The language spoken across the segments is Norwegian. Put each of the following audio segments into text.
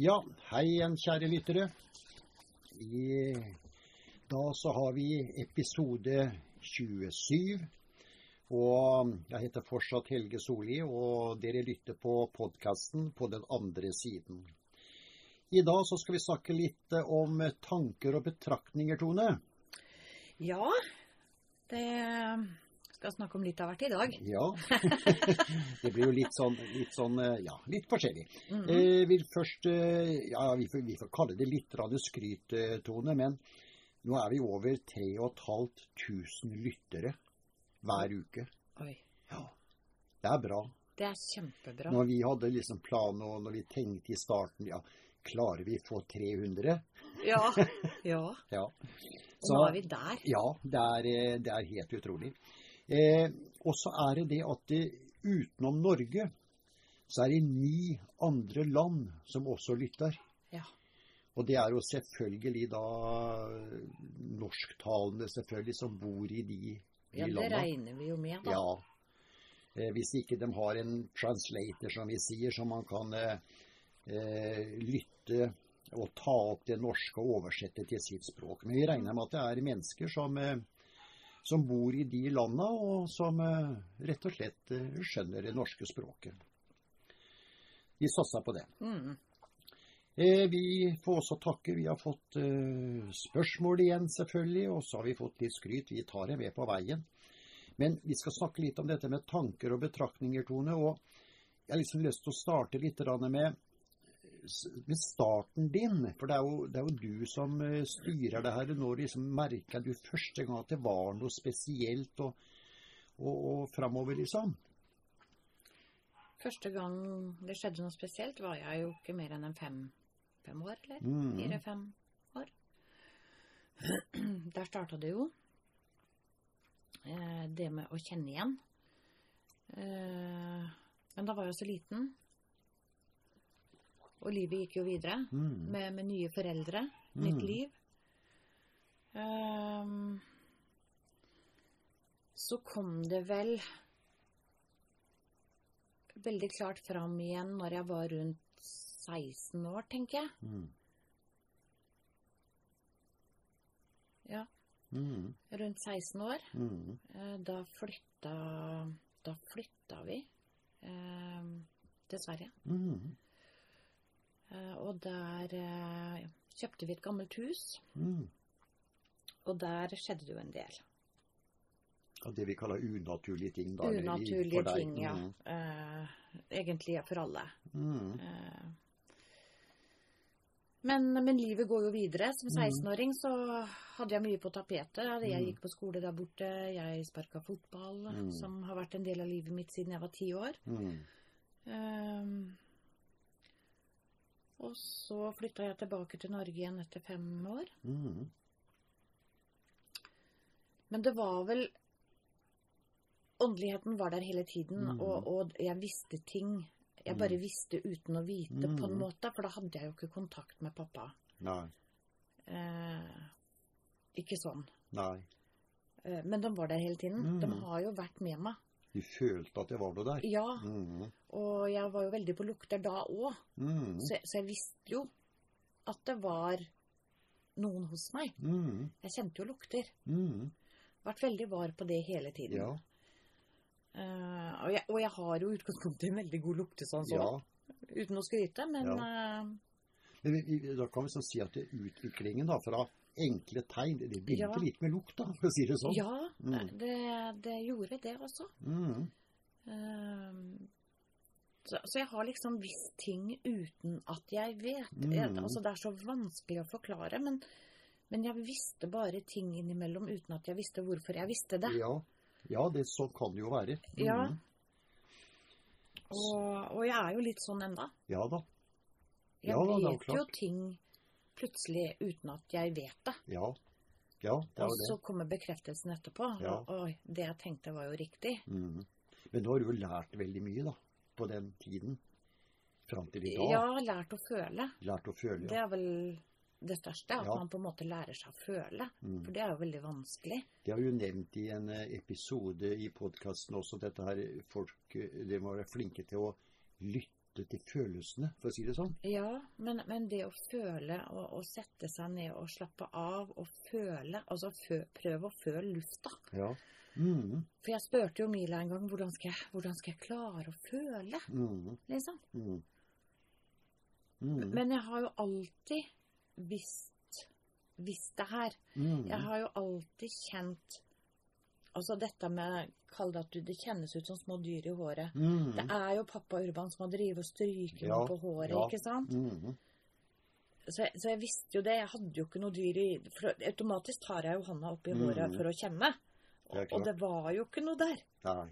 Ja, hei igjen, kjære lyttere. I dag så har vi episode 27. Og jeg heter fortsatt Helge Solli, og dere lytter på podkasten på den andre siden. I dag så skal vi snakke litt om tanker og betraktninger, Tone. Ja, det skal snakke om litt av hvert i dag. Ja. det blir jo litt sånn, litt sånn ja, litt forskjellig. Mhm. eh, vil først, eh, ja, vi får, vi får kalle det litt skryt, eh, Tone, men nå er vi over 3500 lyttere hver uke. Oi, Ja, det er bra. det er kjempebra. Når vi hadde liksom plan, og når vi tenkte i starten, ja, klarer vi å få 300? Ja, ja. Ja. Og nå er vi der. Ja, det er, eh, det er helt utrolig. Eh, og så er det det at det, utenom Norge, så er det ni andre land som også lytter. Ja. Og det er jo selvfølgelig da norsktalende selvfølgelig som bor i de, de ja, det landene. regner vi jo med, da. Ja. Eh, hvis ikke de har en translator, som vi sier, som man kan eh, eh, lytte og ta opp det norske og oversette til sitt språk. Men vi regner med at det er mennesker som, eh, som bor i de landa, og som eh, rett og slett eh, skjønner det norske språket. Vi satser på det. Mm. Eh, vi får også takke. Vi har fått spørsmål igjen, selvfølgelig, og så har vi fått litt skryt. Vi tar det med på veien. Men vi skal snakke litt om dette med tanker og betraktninger, Tone. Og jeg har liksom lyst til å starte litt med, med starten din. For det er jo, det er jo du som eh, styrer det her. Når liksom merka du første gang at det var noe spesielt, og, og, og framover, liksom? Første gang det skjedde noe spesielt, var jeg jo ikke mer enn en fem, fem år, eller? Mm. Fire-fem år. Der starta det jo. Eh, det med å kjenne igjen. Eh, men da var jeg så liten. Og livet gikk jo videre Mm. med, med nye foreldre. Mm. Nytt liv. Um, så kom det vel veldig klart fram igjen når jeg var rundt 16 år, tenker jeg. Mm. Ja, Mm. rundt 16 år. Mm. Eh, Da flytta, da flytta vi eh, til Sverige. Mm. Eh, og der eh, kjøpte vi et gammelt hus. Mm. Og der skjedde det jo en del. Og det vi kaller unaturlige ting. Da, Unaturlige ting, ja. Mm. Eh, egentlig for alle. Mm. Eh, men, men livet går jo videre. Som 16-åring så hadde jeg mye på tapetet. Jeg Mm. gikk på skole der borte. Jeg sparka fotball, Mm. som har vært en del av livet mitt siden jeg var ti år. Mm. Og så flytta jeg tilbake til Norge igjen etter fem år. Mm. Men det var vel Åndeligheten var der hele tiden, Mm. og, og jeg visste ting. Jeg bare visste uten å vite, på en Mm. måte, for da hadde jeg jo ikke kontakt med pappa. Nei. Eh, ikke sånn. Nei. Eh, men de var der hele tiden. De Mm. har jo vært med meg. Du følte at det var noe der? Ja, Mm. og jeg var jo veldig på lukter da òg, Mm. så, så jeg visste jo at det var noen hos meg. Mm. Jeg kjente jo lukter. Mm. Vært veldig var på det hele tiden. Ja. Uh, og, jeg, og jeg har jo i utgangspunktet en veldig god luktesans ja. uten å skryte, men eh, Men vi, vi, da kan vi sånn si at utviklingen da, fra enkle tegn, det begynte Ja. litt med lukt, da, for å si det sånn. ja, Mm. det, det gjorde det også. Mm. Eh, så, så jeg har liksom visst ting uten at jeg vet. Mm. Jeg, altså, det er så vanskelig å forklare, men, men jeg visste bare ting innimellom uten at jeg visste hvorfor jeg visste det. Ja. ja, det sånn kan det jo være. Mm. Ja. Og, og jeg er jo litt sånn enda. Ja da. Jeg Ja da, jo vet jo ting plutselig uten at jeg vet det. Ja. Ja, det Og så kommer bekreftelsen etterpå. Ja. Og, og det jeg tenkte var jo riktig. Mm. Men nå har du jo lært veldig mye, da, på den tiden. Fram til i dag. Ja, lært å føle. Lært å føle, Det er vel det største. At Ja. man på en måte lærer seg å føle. Mm. For det er jo veldig vanskelig. Det har vi jo nevnt i en eh, episode i podkasten også, dette her folk eh, de må være flinke til å lytte måte til følelsene, for å si det sånn. Ja, men, men det å føle og, og sette seg ned og slappe av og føle Altså fø, prøve å føle lufta. Ja. Mm, For jeg spurte jo Mila en gang hvordan skal jeg, hvordan skal jeg klare å føle, mm, liksom. mm. Mm, Men jeg har jo alltid visst, visst det her. mm, Jeg har jo alltid kjent Altså dette med Kall det at du, det kjennes ut som små dyr i håret. mm, Det er jo pappa Urban som har drevet og stryket Ja, på håret, ja. ikke sant? mm, Så jeg, så jeg visste jo det. Jeg hadde jo ikke noe dyr i For automatisk tar jeg jo handa opp i mm. håret for å kjenne. Og, og det var jo ikke noe der. Nei.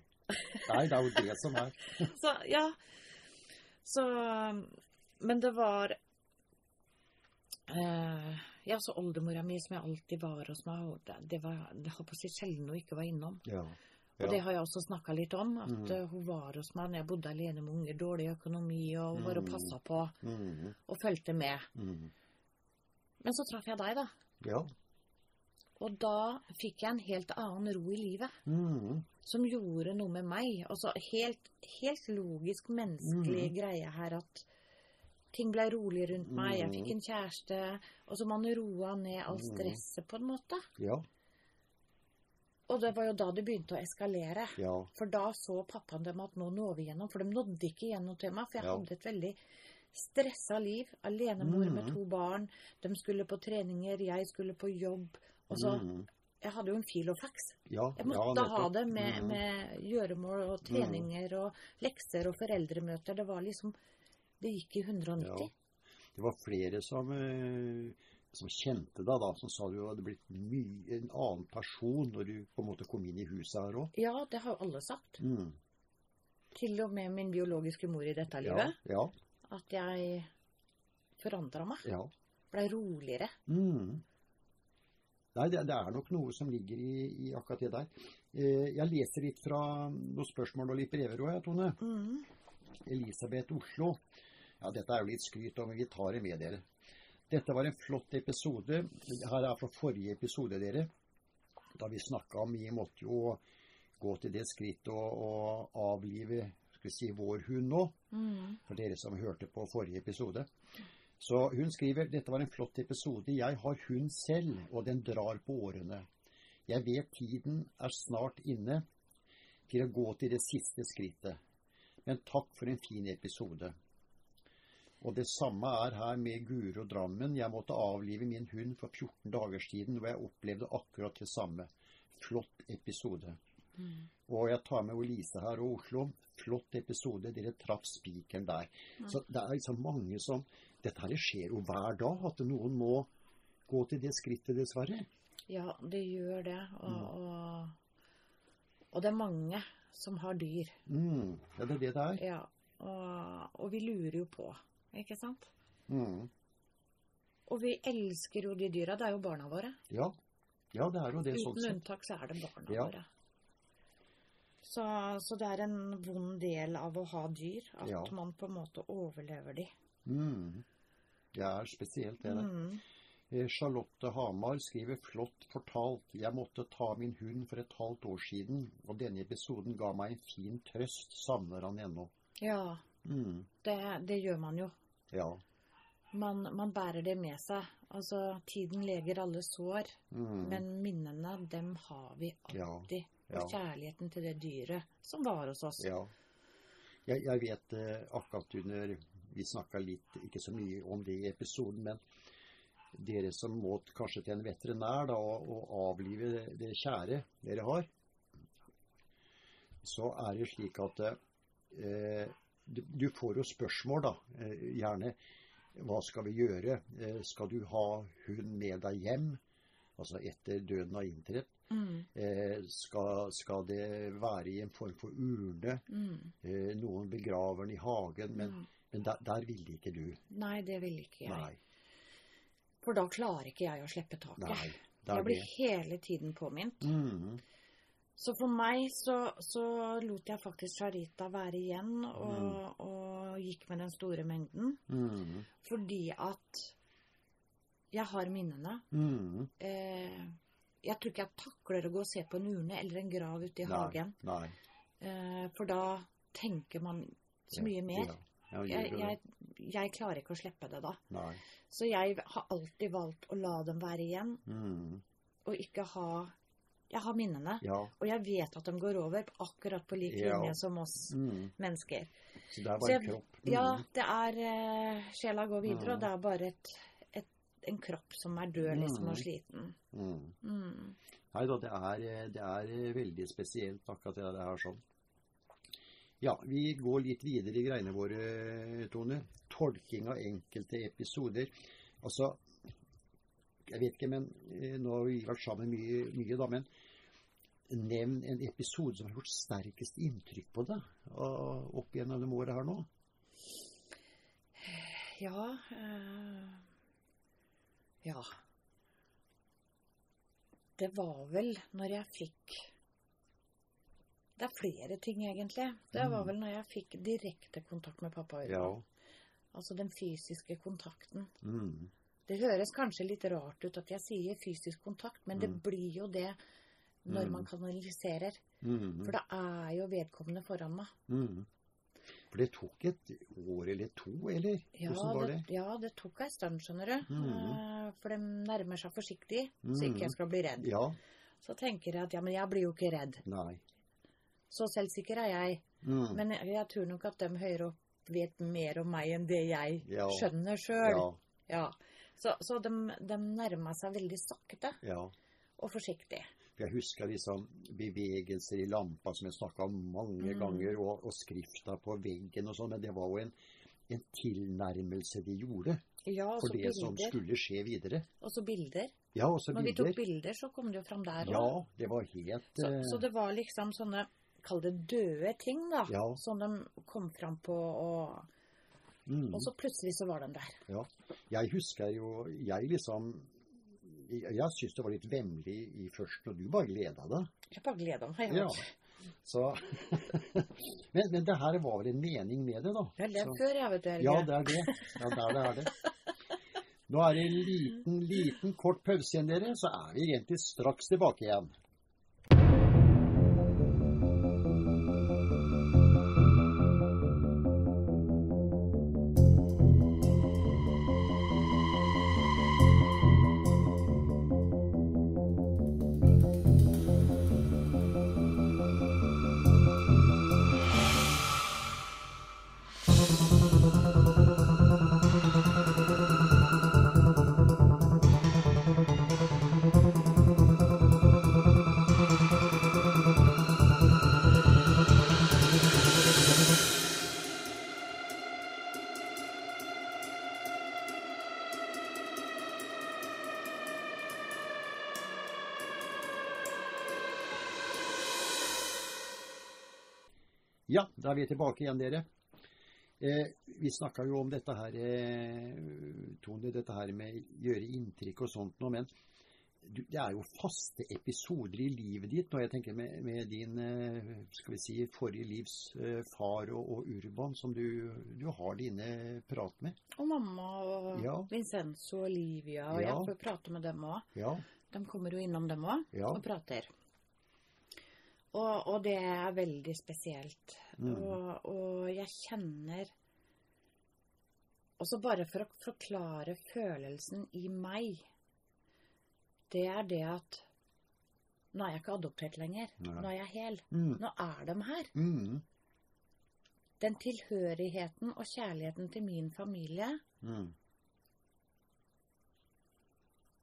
Nei, det er jo det som er. Så ja. Så Men det var eh, Ja, så oldemora mi, som jeg alltid var hos meg, det, var det holdt på si sjelden hun ikke var innom. Ja. Og det har jeg også snakka litt om, at mm. hun var hos meg når jeg bodde alene med unger, dårlig økonomi, og hun var og Mhm. passa på Mm, og fulgte med. mm. Men så traff jeg deg, da. Ja. Og da fikk jeg en helt annen ro i livet. Mm, Som gjorde noe med meg. Altså helt, helt logisk menneskelig mm. greie her at ting ble rolig rundt meg. Jeg fikk en kjæreste. Og så man roa ned alt Mhm. stresset på en måte. ja. Og det var jo da det begynte å eskalere. Ja. For da så pappaen dem at nå når vi gjennom. For de nådde ikke gjennom til meg. For jeg Ja. hadde et veldig stressa liv. Alenemor med Mhm. to barn. De skulle på treninger, jeg skulle på jobb. Og så Mm, Jeg hadde jo en filofax. ja. Jeg ja, måtte ha det med, Mm, med gjøremål og treninger og lekser og foreldremøter. Det var liksom Det gikk i 190. Ja. Det var flere som, eh, som kjente deg da, som sa du hadde blitt mye, en annen person når du på en måte kom inn i huset her òg. Ja, det har alle sagt. Mm. Til og med min biologiske mor i dette Ja, livet. ja, At jeg forandra meg. ja. Blei roligere. Mm. Nei, det, det er nok noe som ligger i, i akkurat det der. Eh, jeg leser litt fra noen spørsmål og litt brever òg, jeg, Tone. Mm. Elisabeth Oslo. Ja, dette er jo litt skryt, men vi tar det med dere. Dette var en flott episode. Her er fra forrige episode, dere. Da vi snakka om vi måtte jo gå til det skrittet å avlive skal vi si, vår hund nå. Mm. For dere som hørte på forrige episode. Så hun skriver dette var en flott episode. Jeg har hund selv, og den drar på årene. Jeg vet tiden er snart inne til å gå til det siste skrittet. Men takk for en fin episode. Og det samme er her med Guro Drammen. Jeg måtte avlive min hund for 14 dager siden, og jeg opplevde akkurat det samme. Flott episode. Mm. Og jeg tar med Lise her og Oslo. Flott episode. Dere traff spikeren der. Så det er liksom mange som Dette her skjer jo hver dag, at noen må gå til det skrittet, dessverre. Ja, det gjør det. Og, Mm. og, og det er mange som har dyr. Mm, ja, det er det det er. Ja. Og, og vi lurer jo på, ikke sant? Mm, Og vi elsker jo de dyra. Det er jo barna våre. ja. ja, det er jo det Uten sånn unntak så er det barna Ja. våre. Så, så det er en vond del av å ha dyr, at Ja. man på en måte overlever de. Mm. Det er spesielt, det der. Mm. Eh, Charlotte Hamar skriver flott fortalt. Jeg måtte ta min hund for et halvt år siden, og denne episoden ga meg en fin trøst. Savner han ennå. Ja, Mm, det, det gjør man jo. Ja. Man, man bærer det med seg. Altså, tiden leger alle sår, Mm, men minnene, dem har vi ja. alltid. Ja. Og kjærligheten til det dyret som var hos oss. Ja. Jeg, jeg vet eh, akkurat under Vi snakka litt, ikke så mye om det i episoden, men dere som må kanskje til en veterinær da, og, og avlive det, det kjære dere har, så er det slik at eh, du, får jo spørsmål, da, eh, gjerne. Hva skal vi gjøre? Eh, skal du ha hun med deg hjem? Altså etter døden har inntrådt. Mm, Eh, skal, skal det være i en form for urne? mm, Eh, noen begraver den i hagen, men, mm. men der, der ville ikke du. Nei, det ville ikke jeg. Nei. For da klarer ikke jeg å slippe taket. nei Jeg blir det. hele tiden påminnet. Mm, Så for meg så, så lot jeg faktisk Charita være igjen og, og gikk med den store mengden. mm, Fordi at jeg har minnene. mm. Eh, jeg tror ikke jeg takler å gå og se på en urne eller en grav ute i Nei, hagen. Nei. Eh, for da tenker man så mye mer. Ja, Ja, Jeg, jeg, jeg klarer ikke å slippe det da. Nei. Så jeg har alltid valgt å la dem være igjen, Mm. og ikke ha Jeg har minnene, Ja. og jeg vet at de går over akkurat på lik Ja. linje som oss Mm. mennesker. Så det er bare jeg- kropp. Mm. Ja, det er uh, Sjela går videre, Mm. og det er bare et, et, en kropp som er død, liksom, Mm. og sliten. Mm. Mm. Nei da, det er, det er veldig spesielt akkurat det her sånn. Ja, vi går litt videre i greiene våre, Tone. Tolking av enkelte episoder. Altså, jeg vet ikke, men eh, nå har vi vært sammen mye, mye da, men nevn en episode som har gjort sterkest inntrykk på deg opp gjennom de årene her nå. Ja øh, Ja. Det var vel når jeg fikk Det er flere ting, egentlig. Det var vel når jeg fikk direkte kontakt med pappa Ja. Altså den fysiske kontakten. Mm. Det høres kanskje litt rart ut at jeg sier fysisk kontakt, men det Mm. blir jo det når Mm. man kanaliserer. Mm. For da er jo vedkommende foran meg. Mm. For det tok et år eller to, eller? Ja, Hvordan var det, det? ja, det tok ei stund, skjønner du. Mm. Eh, For de nærmer seg forsiktig, så ikke jeg skal bli redd. Ja. Så tenker jeg at ja, men jeg blir jo ikke redd. Nei. Så selvsikker er jeg. Mm. Men jeg, jeg tror nok at de høyere opp vet mer om meg enn det jeg Ja. skjønner sjøl. Ja. Ja. Så, så de, de nærma seg veldig sakte ja. og forsiktig. For Jeg husker liksom bevegelser i lampa som jeg snakka om mange Mm. ganger, og, og skrifta på veggen og sånn, men det var jo en, en tilnærmelse de gjorde Ja, for det det som skulle skje videre. Og så bilder. Ja, også Når vi tok bilder, så kom det jo fram der Ja, òg. det var helt Så, uh... så det var liksom sånne Kall det døde ting, da. Ja. Som de kom fram på, og, mm, og så plutselig så var de der. ja. Jeg husker jo Jeg liksom Jeg, jeg syns det var litt vemmelig i først, og du bare gleda deg. Jeg bare gleda meg. Ja. Så men, men det her var vel en mening med det, da. Det er det Så- før, jeg, vet du. Ja, det er det. Ja, det er det, er det. Nå er det en liten, liten kort pause igjen, dere, så er vi egentlig straks tilbake igjen. Ja, da er vi tilbake igjen, dere. Eh, vi snakka jo om dette her, eh, Tone, dette her med gjøre inntrykk og sånt noe, men du, det er jo faste episoder i livet ditt når jeg tenker med, med din eh, skal vi si, forrige livs eh, far og, og Urban, som du, du har dine prat med. Og mamma og Ja. Vincenzo og Olivia, og Ja. jeg får prate med dem òg. Ja, De kommer jo innom dem òg ja. og prater. Og, og det er veldig spesielt. Mm. Og, og jeg kjenner Også bare for å forklare følelsen i meg, det er det at nå er jeg ikke adoptert lenger. Nei. Nå er jeg hel. Mm. Nå er de her. Mm. Den tilhørigheten og kjærligheten til min familie Mm.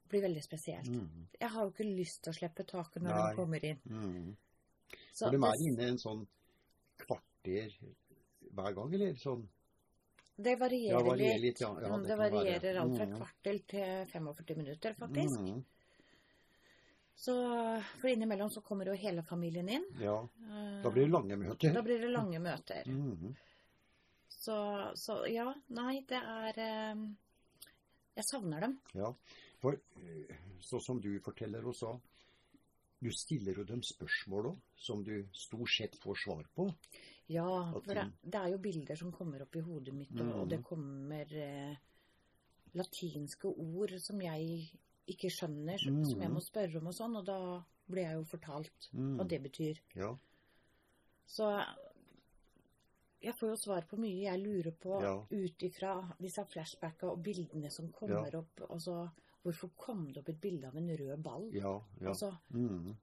blir veldig spesielt. Mm. Jeg har jo ikke lyst til å slippe taket når Nei. de kommer inn. Så de er inne en sånn kvarter hver gang, eller sånn? det varierer, Ja, varierer litt. ja. Ja, Mm, det det varierer alt fra Mm. kvarter til 45 minutter, faktisk. Mm. Så, for innimellom så kommer jo hele familien inn. Ja, Eh, da blir det lange møter. da blir det lange møter. Mm. Så, så ja, nei, det er eh, Jeg savner dem. Ja, for eh, så som du forteller også, du stiller jo dem spørsmål òg, som du stort sett får svar på. Ja, for det, det er jo bilder som kommer opp i hodet mitt, og, Mm. og det kommer eh, latinske ord som jeg ikke skjønner, som som jeg Mm. må spørre om og sånn, og da blir jeg jo fortalt Mm. hva det betyr. Ja. Så jeg får jo svar på mye jeg lurer på Ja. ut ifra disse flashbacka og bildene som kommer Ja. opp. Altså, hvorfor kom det opp et bilde av en rød ball? Ja, ja. Altså, mm.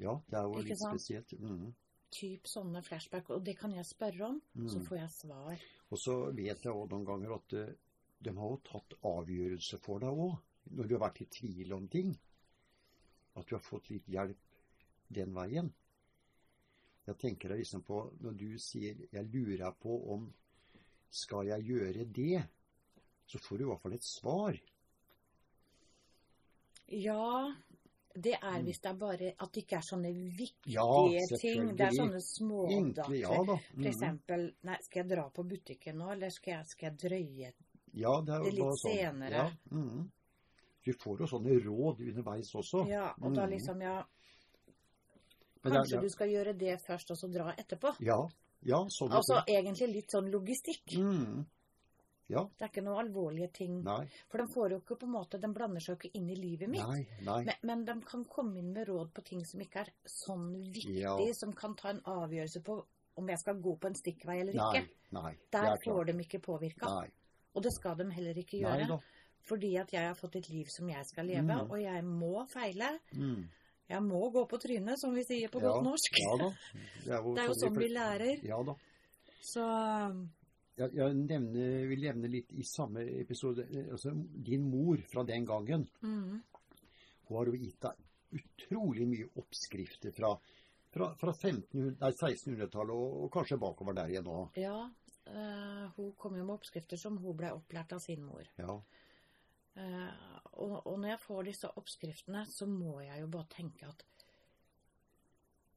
Ja, det er jo litt sant? spesielt. Mm. typ sånne flashback. Og det kan jeg spørre om, så Mm. får jeg svar. Og så vet jeg òg noen ganger at eh, de har jo tatt avgjørelse for deg òg, når du har vært i tvil om ting. At du har fått litt hjelp den veien. Jeg tenker deg liksom på når du sier 'jeg lurer på om skal jeg gjøre det', så får du i hvert fall et svar. Ja, det er hvis det er bare at det ikke er sånne viktige Mm. Ja, ting. Det er sånne smådater. ja da. For Mhm. eksempel, nei, skal jeg dra på butikken nå, eller skal jeg, skal jeg drøye? Ja, det det litt sånn. senere. Ja, mhm. Du får jo sånne råd underveis også. Ja, og da Mhm. liksom, ja, kanskje du skal gjøre det først, og så dra etterpå. Ja, ja sånn Altså egentlig litt sånn logistikk. Mhm. Ja. Det er ikke noe alvorlige ting. Nei, For de får jo ikke på en måte, de blander seg jo ikke inn i livet mitt. nei, nei. Men, men de kan komme inn med råd på ting som ikke er sånn viktig, Ja. som kan ta en avgjørelse på om jeg skal gå på en stikkvei eller ikke. nei. Der er får de ikke påvirka. Og det skal de heller ikke gjøre. Fordi at jeg har fått et liv som jeg skal leve, Mm. og jeg må feile. Mm. Jeg må gå på trynet, som vi sier på Ja, godt norsk. Ja da. Det er jo, Det er jo sånn vi lærer. Ja da. Så Jeg, jeg nevne, vil nevne litt i samme episode eh, altså, Din mor fra den gangen, mm, hun har jo gitt deg utrolig mye oppskrifter fra, fra, fra 1600-tallet og, og kanskje bakover der igjen òg. ja, Uh, hun kom jo med oppskrifter som hun ble opplært av sin mor. Ja. Uh, og, og når jeg får disse oppskriftene, så må jeg jo bare tenke at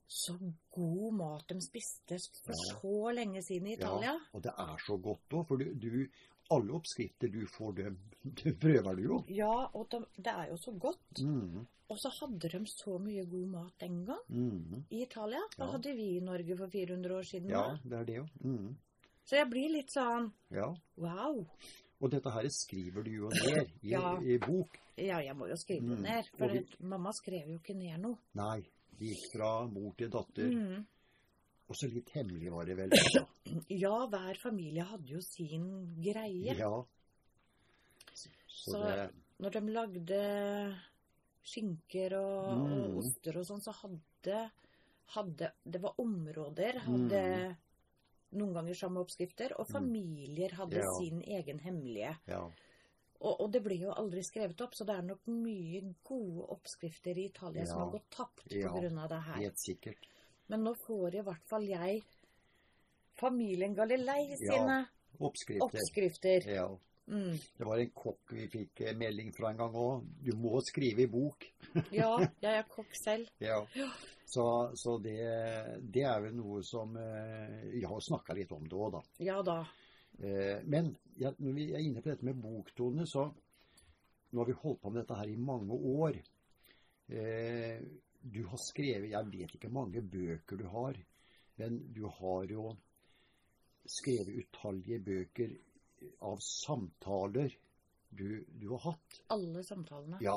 så god mat de spiste for Ja. så lenge siden i Italia. ja. Og det er så godt òg, for du, du Alle oppskrifter du får, dem du prøver du jo. Ja, og de, det er jo så godt. Mm. Og så hadde de så mye god mat den gang Mm. i Italia. Hva Ja. hadde vi i Norge for 400 år siden? Ja, da? det er det jo. Mm. Så jeg blir litt sånn Ja. wow. Og dette her skriver du jo ned i, Ja. i bok. Ja, jeg må jo skrive det Mm. ned. For vi- mamma skrev jo ikke ned noe. Nei, det gikk fra mor til datter. Mm. Og så litt hemmelig var det vel. Da. Ja, hver familie hadde jo sin greie. Ja. Så, Så- det Når de lagde skinker og, og Mm. oster og sånn, så hadde, hadde Det var områder hadde noen ganger samme oppskrifter, og familier hadde Mm. Ja. sin egen hemmelige. Ja. Og, og det blir jo aldri skrevet opp, så det er nok mye gode oppskrifter i Italia som har gått tapt Ja. av det her. Helt sikkert. Men nå får i hvert fall jeg familien Galilei Ja. sine Oppskrifter. oppskrifter. Ja. Mm. Det var en kokk vi fikk eh, melding fra en gang òg. Du må skrive i bok. Ja, jeg er kokk selv. Ja. Så, så det, det er vel noe som Vi har snakka litt om det òg, da. Ja da. Eh, Men når vi er inne på dette med boktone, så Nå har vi holdt på med dette her i mange år. Eh, Du har skrevet Jeg vet ikke mange bøker du har, men du har jo skrevet utallige bøker av samtaler du, du har hatt. Alle samtalene. Ja.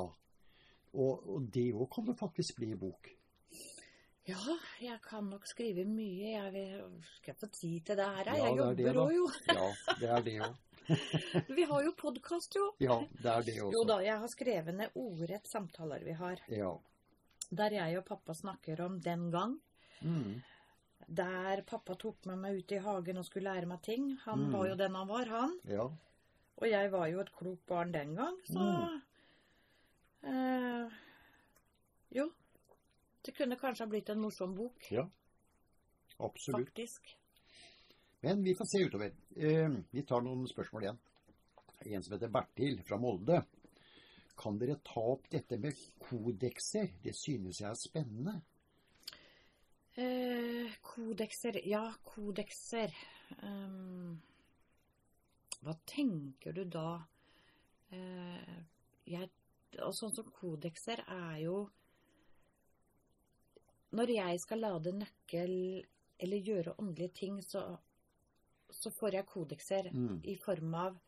Og, og det òg kan det faktisk bli i bok. Ja, jeg kan nok skrive mye. Jeg vil, skal få tid til det her? Ja, jeg det, jobber òg, jo. Ja, det er det òg. Vi har jo podkast, jo. Ja, det er det også. Jo da, jeg har skrevet ned ordrett samtaler vi har. Ja. Der jeg og pappa snakker om den gang. Mm. Der pappa tok med meg ut i hagen og skulle lære meg ting. Han Mm. var jo den han var, han. Ja. Og jeg var jo et klokt barn den gang, så eh, Jo. Det kunne kanskje ha blitt en morsom bok, ja. Absolutt. faktisk. Men vi får se utover. Eh, vi tar noen spørsmål igjen. En som heter Bertil fra Molde. Kan dere ta opp dette med kodekser? Det synes jeg er spennende. Eh, kodekser Ja, kodekser. Um, hva tenker du da? Eh, jeg, og sånn som kodekser er jo Når jeg skal lade nøkkel eller gjøre åndelige ting, så, så får jeg kodekser Mm. i form av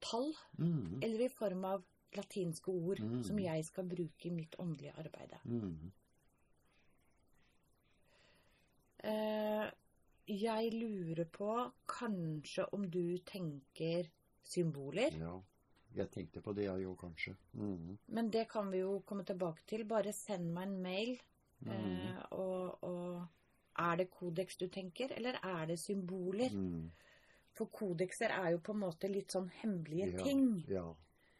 tall Mm. eller i form av latinske ord Mm. som jeg skal bruke i mitt åndelige arbeid. Eh, jeg lurer på kanskje om du tenker symboler. Ja. Jeg tenkte på det, jeg òg, kanskje. Mm. Men det kan vi jo komme tilbake til. Bare send meg en mail. Mm. Eh, og, og er det kodeks du tenker, eller er det symboler? Mm. For kodekser er jo på en måte litt sånn hemmelige Ja. ting. Ja,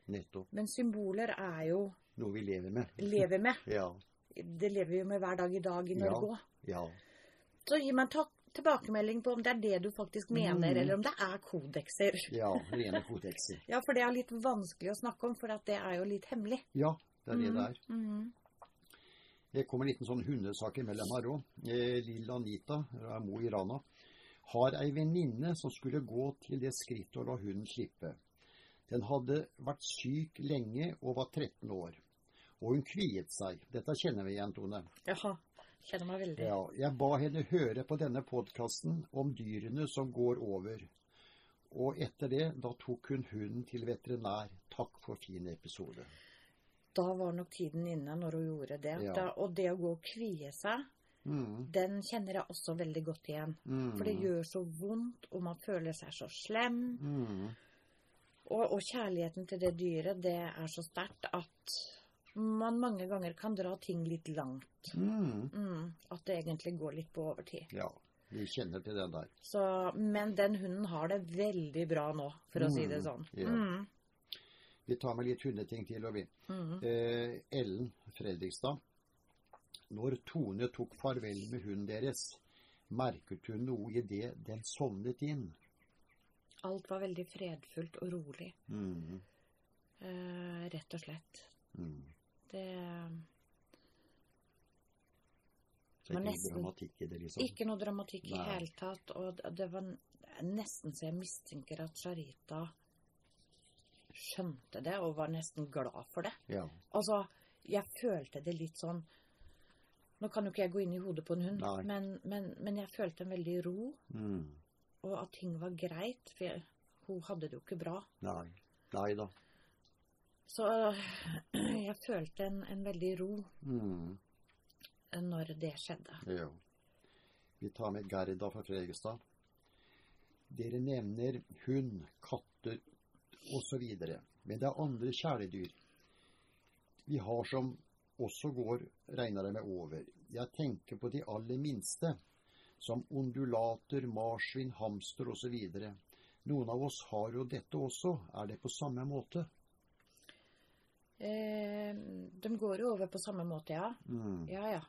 nettopp. Men symboler er jo Noe vi lever med. lever med. Ja. Det lever vi jo med hver dag i dag i Norge òg. Ja. Så gi meg en tilbakemelding på om det er det du faktisk mener, Mm. eller om det er kodekser. Ja, rene kodekser. Ja, for det er litt vanskelig å snakke om, for at det er jo litt hemmelig. Ja, det er det det er. Mhm. Det kommer en liten sånn hundesak imellom her òg. Eh, Lilla Anita fra Mo i Rana har ei venninne som skulle gå til det skrittet å la hunden slippe. Den hadde vært syk lenge og var 13 år. Og hun kviet seg. Dette kjenner vi igjen, Tone. Jaha. Kjenner meg veldig. Ja, jeg ba henne høre på denne podkasten om dyrene som går over. Og etter det, da tok hun hunden til veterinær. Takk for fin episode. Da var nok tiden inne når hun gjorde det. Ja. Da, og det å gå og kvie seg, Mm, den kjenner jeg også veldig godt igjen. mm, For det gjør så vondt, og man føler seg så slem. mm, Og, og kjærligheten til det dyret, det er så sterkt at man mange ganger kan dra ting litt langt. mm. Mm, at det egentlig går litt på overtid. Ja, vi kjenner til den der. Så, men den hunden har det veldig bra nå, for å si det Mm, sånn. ja. Vi tar med litt hundeting til, og vi. mm. Eh, Ellen Fredrikstad. Når Tone tok farvel med hunden deres, merket hun noe i det den sovnet inn. Alt var veldig fredfullt og rolig, Mm, eh, rett og slett. mm. Det Men ikke nesten- noe dramatikk i det, liksom. Ikke noe dramatikk i Nei. hele tatt. Og det- det var nesten så jeg mistenker at Sharita skjønte det og var nesten glad for det. Ja. Altså, jeg følte det litt sånn Nå kan jo ikke jeg gå inn i hodet på en hund, men, men, men jeg følte en veldig ro, Mm. og at ting var greit. For jeg, hun hadde det jo ikke bra. Nei. Nei da. Så jeg følte en, en veldig ro Mm. når det skjedde. Ja. Vi tar med Gerda fra Fredrikstad. Dere nevner hund, katter osv. Men det er andre kjæledyr vi har som også går, regner jeg med, over. Jeg tenker på de aller minste, som ondulater, marsvin, hamster osv. Noen av oss har jo dette også. Er det på samme måte? Eh, de går jo over på samme måte, ja. Mm. Ja, ja.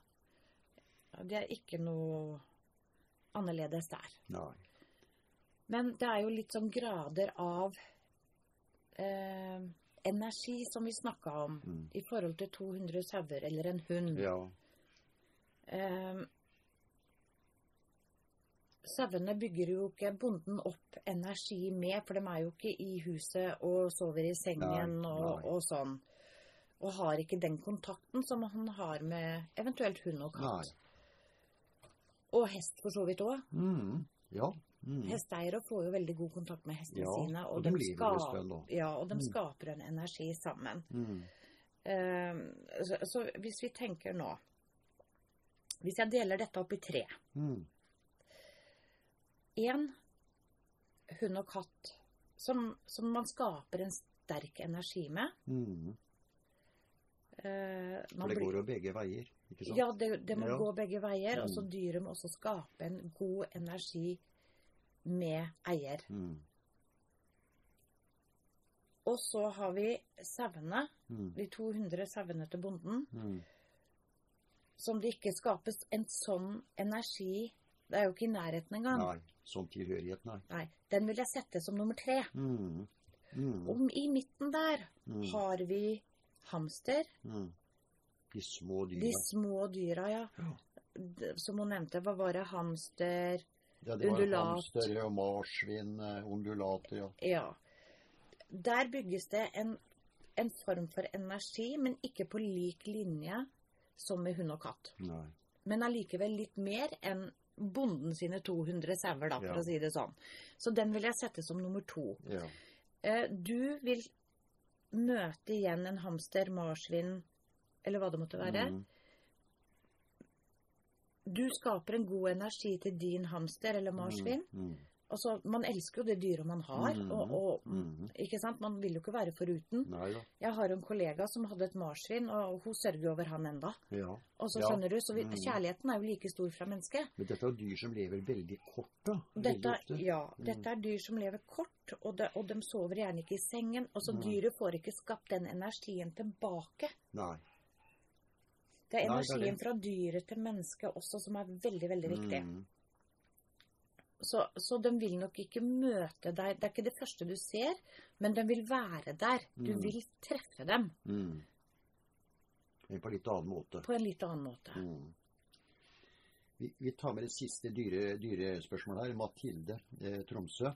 Det er ikke noe annerledes der. Nei. Men det er jo litt sånn grader av eh, energi som vi snakka om, Mm. i forhold til 200 sauer eller en hund. Ja. Eh, Sauene bygger jo ikke bonden opp energi med, for de er jo ikke i huset og sover i sengen Nei, og, nei. og sånn. Og har ikke den kontakten som han har med eventuelt hund og Nei. katt. Og hest for så vidt òg. Mm. Ja. Mm. Hesteeiere får jo veldig god kontakt med hestene Ja, sine, og, og de, de lever en skap- stund da. ja, og de Mm. skaper en energi sammen. Mm. Eh, så, så hvis vi tenker nå Hvis jeg deler dette opp i tre Mm. Én hund og katt som, som man skaper en sterk energi med. Mm. Uh, For man det går jo begge veier, ikke sant? Ja, det, det må Ja. gå begge veier. Og så Mm. dyret må også skape en god energi med eier. Mm. Og så har vi sauene, Mm. de 200 sauene til bonden, Mm. som det ikke skapes en sånn energi Det er jo ikke i nærheten engang. Nei, sånn tilhørighet, nei. Nei, Den vil jeg sette som nummer tre. Mm. Mm. Og i midten der Mm. har vi hamster. Mm. De små dyra. De små dyra, ja. Ja. Som hun nevnte, hva var det? Hamster Ja, det var undulat. hamster og marsvin, eh, undulater, ja. Ja. Der bygges det en, en form for energi, men ikke på lik linje som med hund og katt. Nei. Men allikevel litt mer enn bonden sine 200 sauer, da, for Ja. å si det sånn. Så den vil jeg sette som nummer to. Ja. Eh, Du vil møte igjen en hamster, marsvin, eller hva det måtte være, Mm. Du skaper en god energi til din hamster eller marsvin. Mm. Altså, man elsker jo det dyret man har, Mm, og, og Mhm. ikke sant? man vil jo ikke være foruten. Nei ja. Jeg har en kollega som hadde et marsvin, og hun sørger over han enda. Ja. Og så Ja. skjønner du, så vi, Mhm. Kjærligheten er jo like stor fra mennesket. Men dette er dyr som lever veldig kort, da. Veldig Dette, ofte. ja, Mm. dette er dyr som lever kort, og de, og de sover gjerne ikke i sengen. Og så Mm. dyret får ikke skapt den energien tilbake. Nei. Det er er energien fra dyret til mennesket også som er veldig, veldig viktig. Mm. Så, så de vil nok ikke møte deg. Det er ikke det første du ser, men de vil være der. Du Mm. vil treffe dem Mm. Men på litt annen måte. på en litt annen måte. Mm. Vi, vi tar med det siste dyre, dyrespørsmålet her. Mathilde eh, Tromsø.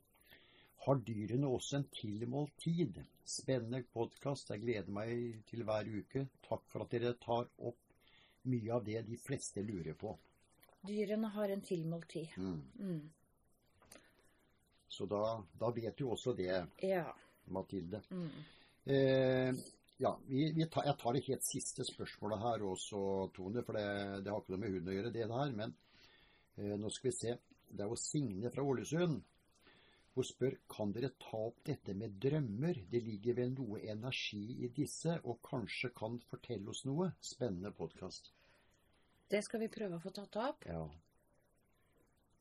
Har dyrene også en tilmålt tid? Spennende podkast. Jeg gleder meg til hver uke. Takk for at dere tar opp mye av det de fleste lurer på. Dyrene har en tilmålt tid. Mm. Mm. Så da, da vet du også det, Ja. Mathilde. Mm. Eh, ja, vi, vi tar, jeg tar det helt siste spørsmålet her også, Tone, for det, det har ikke noe med huden å gjøre, det her. Men eh, nå skal vi se. Det er jo Signe fra Ålesund. Hun spør kan dere ta opp dette med drømmer. Det ligger vel noe energi i disse, og kanskje kan fortelle oss noe? Spennende podkast. Det skal vi prøve å få tatt opp. Ja.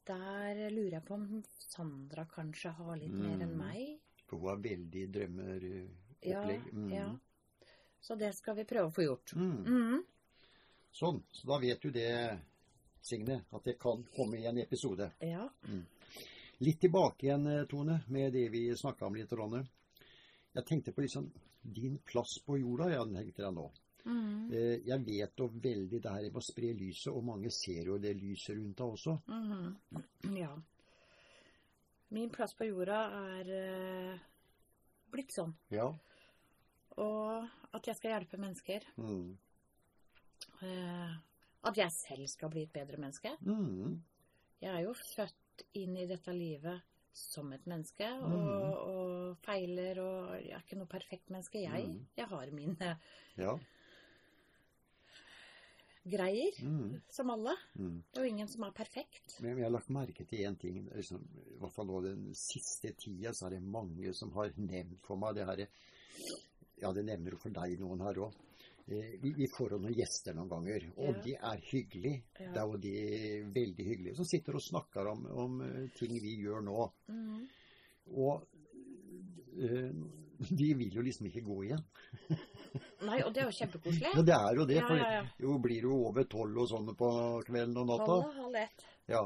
Der lurer jeg på om Sandra kanskje har litt mer enn Mm. meg. For hun har veldig Ja. Mm. ja. Så det skal vi prøve å få gjort. Mm. Mm. Sånn. Så da vet du det, Signe, at det kan komme i en episode. Ja. Litt tilbake igjen, eh, Tone, med det vi snakka om litt. Ronne. Jeg tenkte på liksom din plass på jorda, jeg tenkte jeg nå. Mm. Eh, Jeg vet jo veldig det her med å spre lyset, og mange ser jo det lyset rundt deg også. Mm. Ja. Min plass på jorda er eh, blitt sånn. Ja. Og at jeg skal hjelpe mennesker. Mm. At jeg selv skal bli et bedre menneske. Mm. Jeg er jo født inn i dette livet som et menneske, Og, og, og feiler, og jeg er ikke noe perfekt menneske, jeg. Mm. Jeg har mine Ja. greier, Mm. som alle. Mm. Det er jo ingen som er perfekt. Men jeg har lagt merke til én ting. Liksom, I hvert fall nå den siste tida så er det mange som har nevnt for meg det herre Ja, det nevner jo for deg noen her òg. Vi, vi får jo noen gjester noen ganger, og Ja. de er hyggelige. Ja. Det er jo de veldig hyggelige som sitter og snakker om, om eh, ting vi gjør nå. Mm. Og øh, de vil jo liksom ikke gå igjen. Nei, og det er jo kjempekoselig. Ja, det er jo det, Ja, for jo blir det jo over tolv og sånn på kvelden og natta. Halv, halv ett. Ja,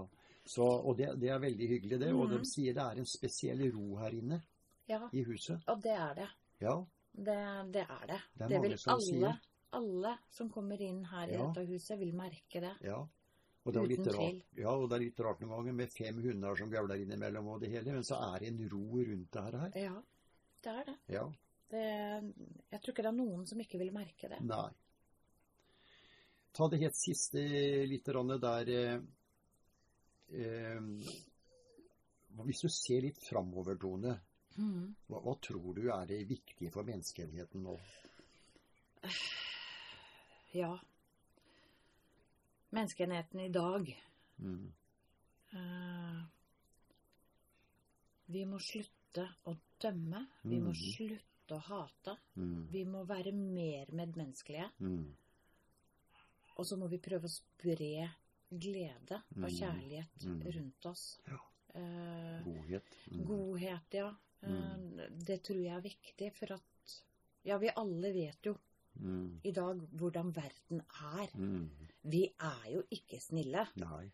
så, og det, det er veldig hyggelig, det. Og Mhm. de sier det er en spesiell ro her inne Ja, i huset. og det er det. Ja. Det, det er det. Det er Det vil som alle, sier. alle som kommer inn her i Ja. dette huset, vil merke det. ja. Og det, er litt rart, ja, og det er litt rart noen ganger med fem hunder som gavler innimellom og det hele, men så er det en ro rundt det her. Ja, det er det. Ja. det. Jeg tror ikke det er noen som ikke vil merke det. Nei. Ta det helt siste litt der eh, eh, Hvis du ser litt framover, Tone. Hva, hva tror du er det viktige for menneskeheten nå? Ja. Menneskeheten i dag Mm. uh, Vi må slutte å dømme. Vi må Mhm. slutte å hate. Mm. Vi må være mer medmenneskelige. Mm. Og så må vi prøve å spre glede og kjærlighet rundt oss. Ja. Uh, Godhet. Mm. Godhet, ja. Eh, Mm. Det tror jeg er viktig, for at Ja, vi alle vet jo Mm. i dag hvordan verden er. Mm. Vi er jo ikke snille. Nei.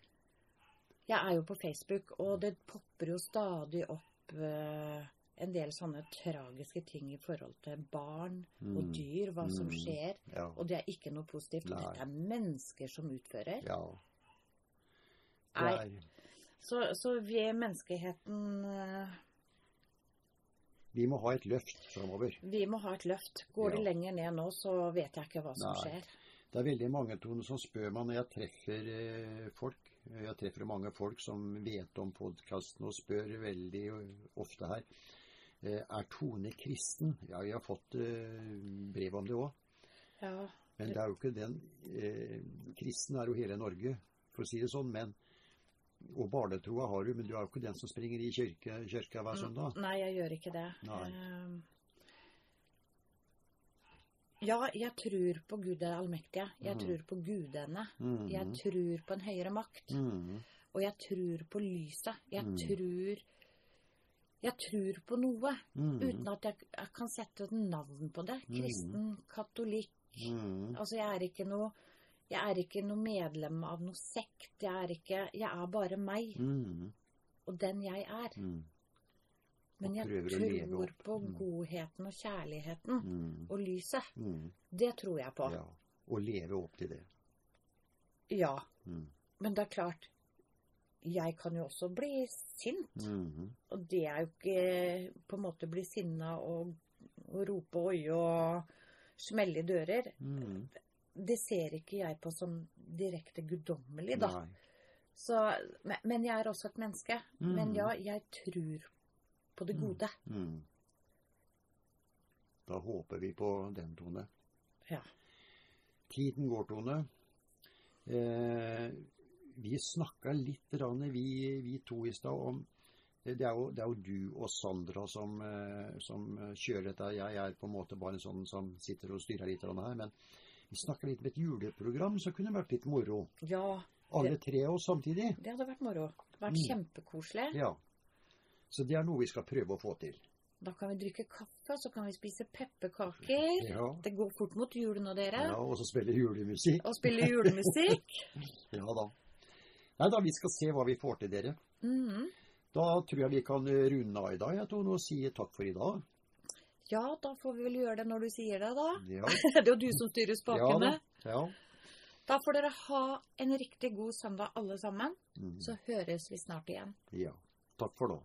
Jeg er jo på Facebook, og det popper jo stadig opp uh, en del sånne tragiske ting i forhold til barn og Mm. dyr, hva som Mm. skjer. Ja. Og det er ikke noe positivt. Nei. Dette er mennesker som utfører. ja. Det Nei, så, så vi menneskeheten eh, vi må ha et løft framover. Vi må ha et løft. Går det lenger ned nå, så vet jeg ikke hva som Nei. skjer. Det er veldig mange Tone, som spør meg når jeg treffer eh, folk. Jeg treffer mange folk som vet om podkasten og spør veldig ofte her. Eh, er Tone kristen? Ja, jeg har fått eh, brev om det òg. Ja. Men det er jo ikke den eh, Kristen er jo hele Norge. for å si det sånn. Men, og barnetroa har du, men du er jo ikke den som springer i kirke, kirka hver søndag. Nei, jeg gjør ikke det. Ehm, ja, jeg tror på Gud er allmektige. Jeg mm. tror på gudene. Mm. Jeg tror på en høyere makt. Mm. Og jeg tror på lyset. Jeg Mm. tror Jeg tror på noe. Mhm. Uten at jeg, jeg kan sette et navn på det. Mm. Kristen, katolikk. Altså, jeg er ikke noe jeg er ikke noe medlem av noe sekt. Jeg er ikke Jeg er bare meg. Mm. Og den jeg er. Mm. Men jeg tror på Mm. godheten og kjærligheten. Mhm. Og lyset. Mhm. Det tror jeg på. Ja. Og leve opp til det. Ja. Mhm. Men det er klart, jeg kan jo også bli sint. Mhm. Og det er jo ikke på en måte bli sinna og, og rope oi og smelle i dører. Det ser ikke jeg på som direkte guddommelig, da. Så, men, jeg er også et menneske. Mm. Men ja, jeg tror på det Mm. gode. Mhm. Da håper vi på den, Tone. Ja. Tiden går, Tone. Eh, vi snakka litt, rann, vi, vi to i stad, om det er, jo, det er jo du og Sandra som, eh, som kjører dette. Jeg er på en måte bare en sånn som sitter og styrer litt her. Men vi snakka litt om et juleprogram som kunne vært litt moro. Ja, Alle tre av oss samtidig. det hadde vært moro. Vært Mm. kjempekoselig. Ja. Så det er noe vi skal prøve å få til. Da kan vi drikke kaffe, så kan vi spise pepperkaker. Ja. Det går fort mot jul nå, dere. ja og så spille julemusikk. Og spille julemusikk. Ja da. Nei da, vi skal se hva vi får til, dere. Mhm. Da tror jeg vi kan runde av i dag, jeg, tror, og si takk for i dag. Ja, da får vi vel gjøre det når du sier det, da. Ja. det er jo du som styrer spakene. Ja, ja. Da får dere ha en riktig god søndag, alle sammen. Mm. Så høres vi snart igjen. Ja. Takk for nå.